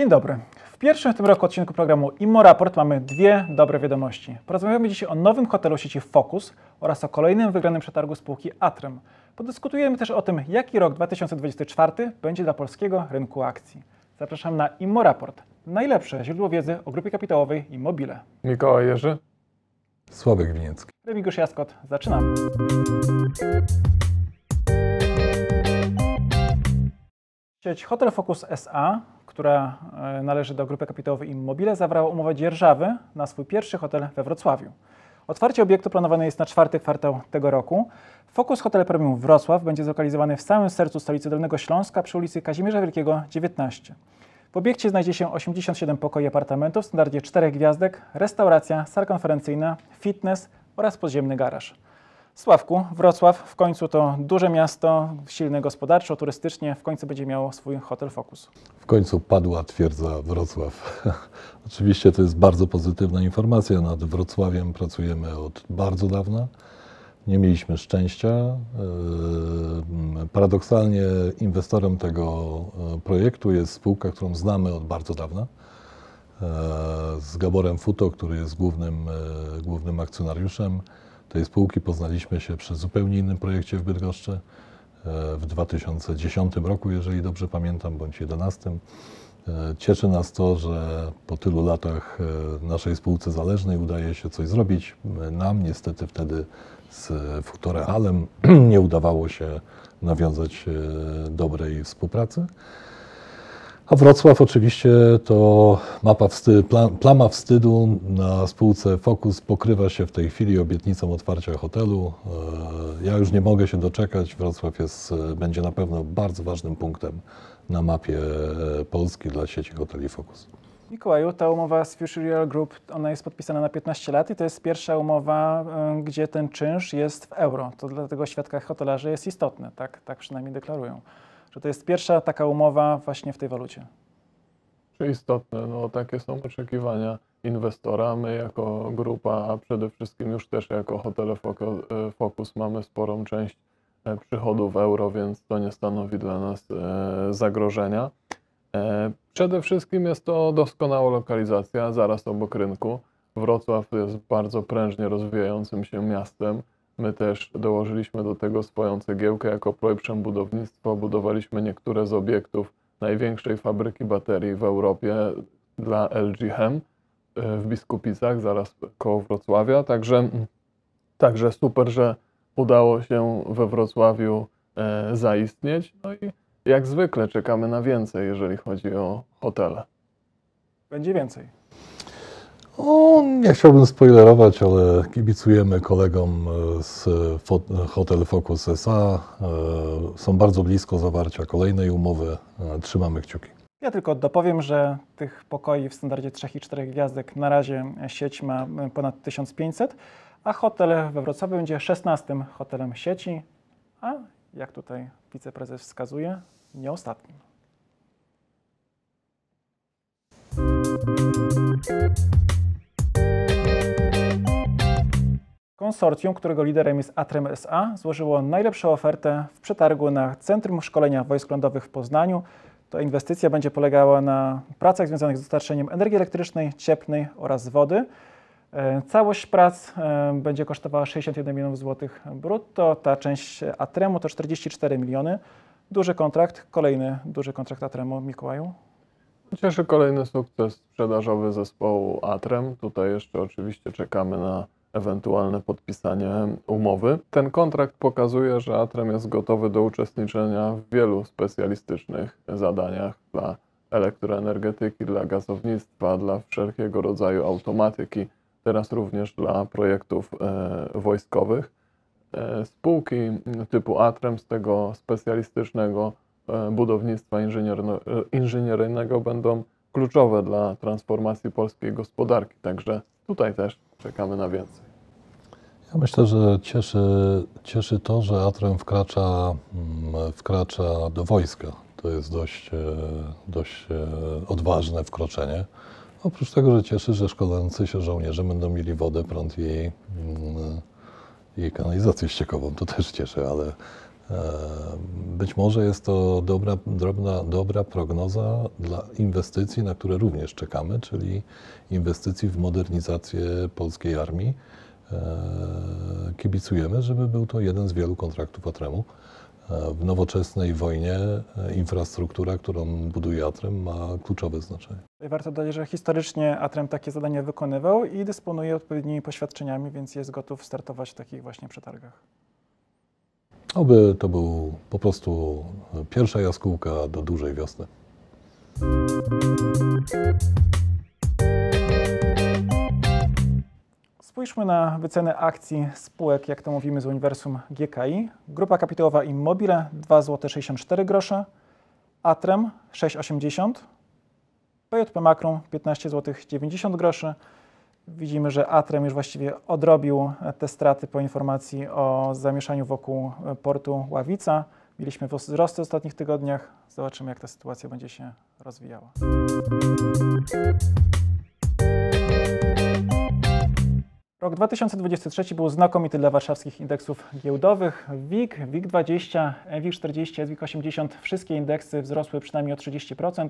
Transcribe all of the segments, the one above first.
Dzień dobry. W pierwszym w tym roku odcinku programu Immo Raport mamy dwie dobre wiadomości. Porozmawiamy dzisiaj o nowym hotelu sieci Focus oraz o kolejnym wygranym przetargu spółki Atrem. Podyskutujemy też o tym, jaki rok 2024 będzie dla polskiego rynku akcji. Zapraszam na Immo Raport, najlepsze źródło wiedzy o grupie kapitałowej Immobile. Mikołaj Jerzy. Sławek Winiecki. Remigiusz Jaskot, zaczynamy. Sieć Hotel Focus SA, która e, należy do grupy kapitałowej Immobile, zawarła umowę dzierżawy na swój pierwszy hotel we Wrocławiu. Otwarcie obiektu planowane jest na czwarty kwartał tego roku. Focus Hotel Premium Wrocław będzie zlokalizowany w samym sercu stolicy Dolnego Śląska przy ulicy Kazimierza Wielkiego 19. W obiekcie znajdzie się 87 pokoi apartamentów w standardzie 4 gwiazdek, restauracja, sala konferencyjna, fitness oraz podziemny garaż. Sławku, Wrocław w końcu to duże miasto, silne gospodarczo, turystycznie, w końcu będzie miało swój hotel Focus. W końcu padła twierdza Wrocław. Oczywiście to jest bardzo pozytywna informacja. Nad Wrocławiem pracujemy od bardzo dawna. Nie mieliśmy szczęścia. Yy, Paradoksalnie inwestorem tego e, projektu jest spółka, którą znamy od bardzo dawna. e, Z Gaborem Futo, który jest głównym, e, głównym akcjonariuszem tej spółki. Poznaliśmy się przy zupełnie innym projekcie w Bydgoszczy e, w 2010 roku, jeżeli dobrze pamiętam, bądź 2011. E, Cieszy nas to, że po tylu latach e, naszej spółce zależnej udaje się coś zrobić. Nam niestety wtedy z Future Halem nie udawało się nawiązać dobrej współpracy. A Wrocław oczywiście to mapa wsty, pla, plama wstydu na spółce Focus pokrywa się w tej chwili obietnicą otwarcia hotelu. E, Ja już nie mogę się doczekać. Wrocław jest, e, będzie na pewno bardzo ważnym punktem na mapie e, Polski dla sieci hoteli Focus. Mikołaju, ta umowa z Future Real Group, ona jest podpisana na 15 lat i to jest pierwsza umowa, gdzie ten czynsz jest w euro. To dla tego świadka hotelarzy jest istotne, tak, tak przynajmniej deklarują. Że to jest pierwsza taka umowa właśnie w tej walucie. Czy istotne? No, takie są oczekiwania inwestora. My jako grupa, a przede wszystkim już też jako Hotele e, Focus mamy sporą część e, przychodów euro, więc to nie stanowi dla nas e, zagrożenia. Przede wszystkim jest to doskonała lokalizacja, zaraz obok rynku. Wrocław jest bardzo prężnie rozwijającym się miastem. My też dołożyliśmy do tego swoją cegiełkę jako Projprzem Budownictwo. Budowaliśmy niektóre z obiektów największej fabryki baterii w Europie dla LG Chem e, w Biskupicach, zaraz koło Wrocławia. Także, także super, że udało się we Wrocławiu e, zaistnieć. No i jak zwykle czekamy na więcej, jeżeli chodzi o hotele. Będzie więcej. O, nie chciałbym spoilerować, ale kibicujemy kolegom e, z Hotel Focus SA. E, Są bardzo blisko zawarcia kolejnej umowy. E, Trzymamy kciuki. Ja tylko dopowiem, że tych pokoi w standardzie 3 i 4 gwiazdek na razie sieć ma ponad 1500, a hotel we Wrocławiu będzie 16 hotelem sieci, a jak tutaj wiceprezes wskazuje, nie ostatnim. Konsorcjum, którego liderem jest Atrem SA, złożyło najlepszą ofertę w przetargu na Centrum Szkolenia Wojsk Lądowych w Poznaniu. To inwestycja będzie polegała na pracach związanych z dostarczeniem energii elektrycznej, cieplnej oraz wody. E, Całość prac e, będzie kosztowała 61 milionów złotych brutto. Ta część Atremu to 44 miliony. Duży kontrakt, kolejny duży kontrakt Atremu, Mikołaju. Cieszy kolejny sukces sprzedażowy zespołu Atrem. Tutaj jeszcze oczywiście czekamy na ewentualne podpisanie umowy. Ten kontrakt pokazuje, że Atrem jest gotowy do uczestniczenia w wielu specjalistycznych zadaniach dla elektroenergetyki, dla gazownictwa, dla wszelkiego rodzaju automatyki, teraz również dla projektów e, wojskowych. E, Spółki typu Atrem z tego specjalistycznego e, budownictwa e, inżynieryjnego będą kluczowe dla transformacji polskiej gospodarki. Także tutaj też czekamy na więcej. Ja myślę, że cieszy, cieszy to, że Atrem wkracza, mm, wkracza do wojska. To jest dość, e, dość e, odważne wkroczenie. Oprócz tego, że cieszy, że szkolący się żołnierze będą mieli wodę, prąd i, mm, i kanalizację ściekową. To też cieszy, ale Być może jest to dobra, drobna, dobra prognoza dla inwestycji, na które również czekamy, czyli inwestycji w modernizację polskiej armii. Kibicujemy, żeby był to jeden z wielu kontraktów Atremu. W nowoczesnej wojnie infrastruktura, którą buduje Atrem, ma kluczowe znaczenie. Warto dodać, że historycznie Atrem takie zadania wykonywał i dysponuje odpowiednimi poświadczeniami, więc jest gotów startować w takich właśnie przetargach. Oby to był po prostu pierwsza jaskółka do dużej wiosny. Spójrzmy na wycenę akcji spółek, jak to mówimy z uniwersum GKI. Grupa kapitałowa Immobile 2,64 zł, Atrem 6,80 PJP Makrum 15 zł 90 groszy. Widzimy, że Atrem już właściwie odrobił te straty po informacji o zamieszaniu wokół portu Ławica. Mieliśmy wzrosty w ostatnich tygodniach. Zobaczymy, jak ta sytuacja będzie się rozwijała. Rok 2023 był znakomity dla warszawskich indeksów giełdowych. WIG, WIG20, WIG40, SWIG80, wszystkie indeksy wzrosły przynajmniej o 30%.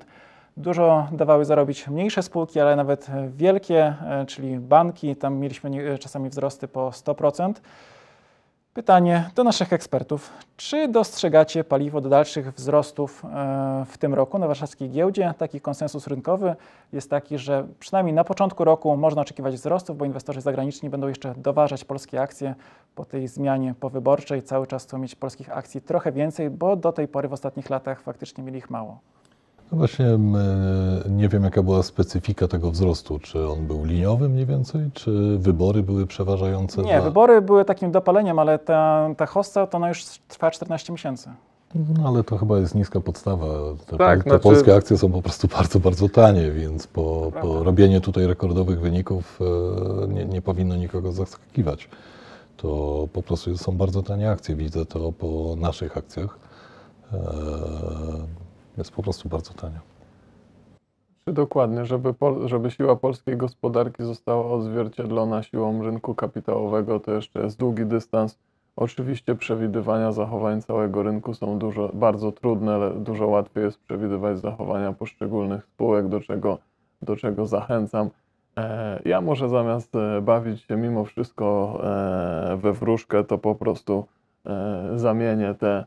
Dużo dawały zarobić mniejsze spółki, ale nawet wielkie, czyli banki, tam mieliśmy czasami wzrosty po 100%. Pytanie do naszych ekspertów. Czy dostrzegacie paliwo do dalszych wzrostów w tym roku na warszawskiej giełdzie? Taki konsensus rynkowy jest taki, że przynajmniej na początku roku można oczekiwać wzrostów, bo inwestorzy zagraniczni będą jeszcze doważać polskie akcje po tej zmianie powyborczej. Cały czas chcą mieć polskich akcji trochę więcej, bo do tej pory w ostatnich latach faktycznie mieli ich mało. No właśnie nie wiem, jaka była specyfika tego wzrostu. Czy on był liniowy mniej więcej, czy wybory były przeważające? Nie, dla... wybory były takim dopaleniem, ale ta, ta hosta to ona już trwa 14 miesięcy. No, ale to chyba jest niska podstawa. Te, Tak, te znaczy- polskie akcje są po prostu bardzo, bardzo tanie, więc po, po robienie tutaj rekordowych wyników e, nie, nie powinno nikogo zaskakiwać. To po prostu są bardzo tanie akcje. Widzę to po naszych akcjach. E, Jest po prostu bardzo tanio. Dokładnie, żeby, pol, żeby siła polskiej gospodarki została odzwierciedlona siłą rynku kapitałowego, to jeszcze jest długi dystans. Oczywiście przewidywania zachowań całego rynku są dużo, bardzo trudne, ale dużo łatwiej jest przewidywać zachowania poszczególnych spółek, do czego, do czego zachęcam. E, ja może zamiast e, bawić się mimo wszystko e, we wróżkę, to po prostu zamienię te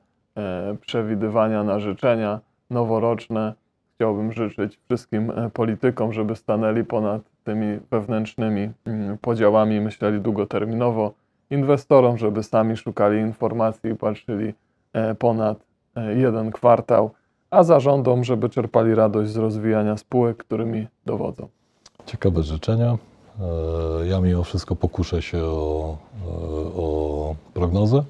przewidywania na życzenia noworoczne. Chciałbym życzyć wszystkim e, politykom, żeby stanęli ponad tymi wewnętrznymi mm, podziałami, myśleli długoterminowo. Inwestorom, żeby sami szukali informacji i patrzyli e, ponad e, jeden kwartał, a zarządom, żeby czerpali radość z rozwijania spółek, którymi dowodzą. Ciekawe życzenia. Ja mimo wszystko pokuszę się o, o prognozę.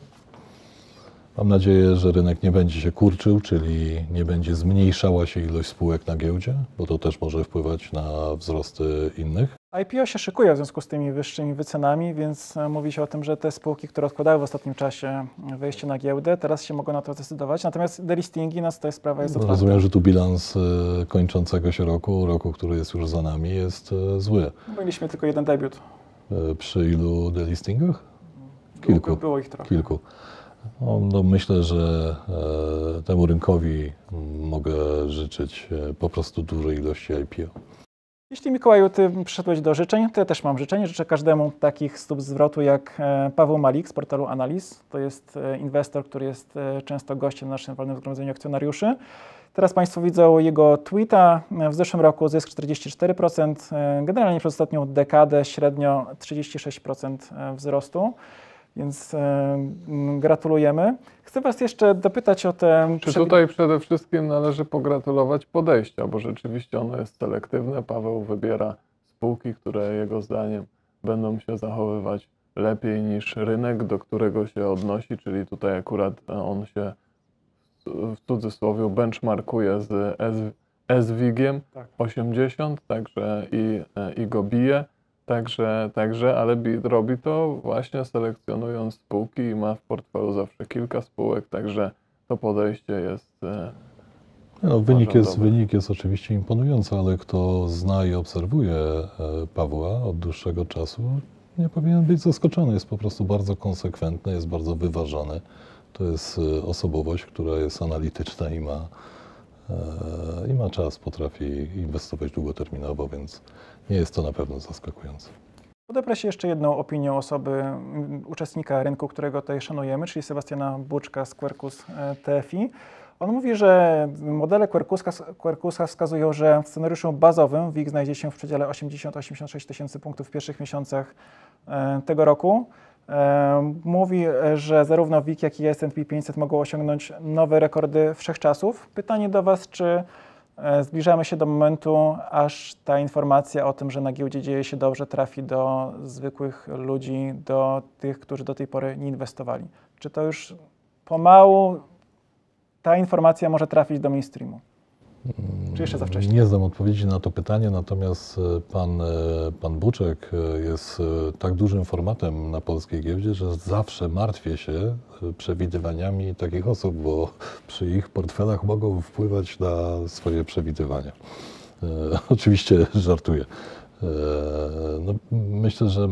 Mam nadzieję, że rynek nie będzie się kurczył, czyli nie będzie zmniejszała się ilość spółek na giełdzie, bo to też może wpływać na wzrosty innych. IPO się szykuje w związku z tymi wyższymi wycenami, więc e, mówi się o tym, że te spółki, które odkładały w ostatnim czasie wejście na giełdę, teraz się mogą na to zdecydować. Natomiast delistingi, nas ta sprawa jest otwarta. Rozumiem, że tu bilans e, kończącego się roku, roku, który jest już za nami, jest e, zły. Mieliśmy tylko jeden debiut. Przy ilu delistingach? Kilku. Było ich trochę. Kilku. No, no myślę, że e, temu rynkowi mogę życzyć e, po prostu dużej ilości IPO. Jeśli Mikołaju, Ty przyszedłeś do życzeń, to ja też mam życzenie. Życzę każdemu takich stóp zwrotu jak e, Paweł Malik z portalu Analiz. To jest inwestor, który jest często gościem na naszym walnym zgromadzeniu akcjonariuszy. Teraz Państwo widzą jego tweeta. W zeszłym roku zysk 44%, e, generalnie przez ostatnią dekadę średnio 36% wzrostu, więc e, gratulujemy. Chcę Was jeszcze dopytać o te... Czy tutaj przede wszystkim należy pogratulować podejścia, bo rzeczywiście ono jest selektywne. Paweł wybiera spółki, które jego zdaniem będą się zachowywać lepiej niż rynek, do którego się odnosi, czyli tutaj akurat on się w cudzysłowie benchmarkuje z SWIG-iem Tak. 80, także i, i go bije. Także, także ale bi- robi to właśnie selekcjonując spółki i ma w portfelu zawsze kilka spółek, także to podejście jest e, No, wynik, jest, wynik jest oczywiście imponujący, ale kto zna i obserwuje e, Pawła od dłuższego czasu, nie powinien być zaskoczony. Jest po prostu bardzo konsekwentny, jest bardzo wyważony. To jest e, osobowość, która jest analityczna i ma, i ma czas, potrafi inwestować długoterminowo, więc nie jest to na pewno zaskakujące. Podeprę się jeszcze jedną opinią osoby, mm, uczestnika rynku, którego tutaj szanujemy, czyli Sebastiana Buczka z Quercus e, TFI. On mówi, że modele Quercusa, Quercusa wskazują, że w scenariuszu bazowym WIG znajdzie się w przedziale 80-86 tysięcy punktów w pierwszych miesiącach e, tego roku. Mówi, że zarówno WIG, jak i S&P 500 mogą osiągnąć nowe rekordy wszechczasów. Pytanie do Was, czy e, zbliżamy się do momentu, aż ta informacja o tym, że na giełdzie dzieje się dobrze, trafi do zwykłych ludzi, do tych, którzy do tej pory nie inwestowali? Czy to już pomału ta informacja może trafić do mainstreamu? Czy jeszcze za wcześnie? Nie znam odpowiedzi na to pytanie, natomiast e, pan, e, pan Buczek e, jest tak dużym formatem na polskiej giełdzie, że zawsze martwię się przewidywaniami takich osób, bo przy ich portfelach mogą wpływać na swoje przewidywania. Oczywiście żartuję. No, myślę, że,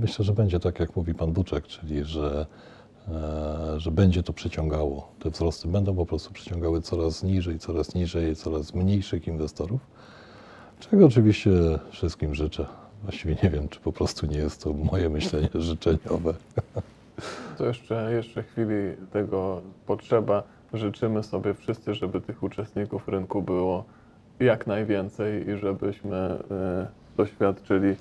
myślę, że będzie tak, jak mówi pan Buczek, czyli że, że będzie to przyciągało. Te wzrosty będą po prostu przyciągały coraz niżej, coraz niżej, coraz mniejszych inwestorów, czego oczywiście wszystkim życzę. Właściwie nie wiem, czy po prostu nie jest to moje myślenie życzeniowe. To jeszcze, jeszcze chwili tego potrzeba. Życzymy sobie wszyscy, żeby tych uczestników rynku było jak najwięcej i żebyśmy e, doświadczyli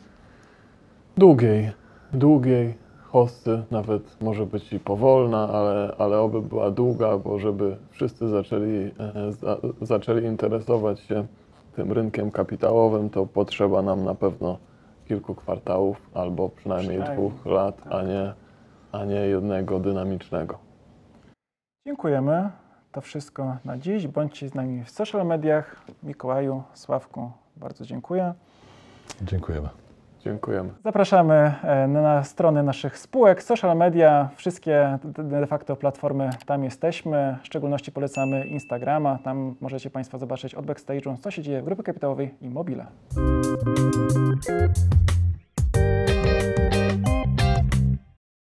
długiej, długiej hossy, nawet może być i powolna, ale, ale oby była długa, bo żeby wszyscy zaczęli, e, za, zaczęli interesować się tym rynkiem kapitałowym, to potrzeba nam na pewno kilku kwartałów albo przynajmniej, Przynajmniej, dwóch lat, a nie, a nie jednego dynamicznego. Dziękujemy. To wszystko na dziś. Bądźcie z nami w social mediach. Mikołaju, Sławku, bardzo dziękuję. Dziękujemy. Dziękujemy. Zapraszamy e, na strony naszych spółek, social media, wszystkie de- facto platformy, tam jesteśmy. W szczególności polecamy Instagrama, tam możecie Państwo zobaczyć od backstage'u, co się dzieje w grupie kapitałowej i mobile.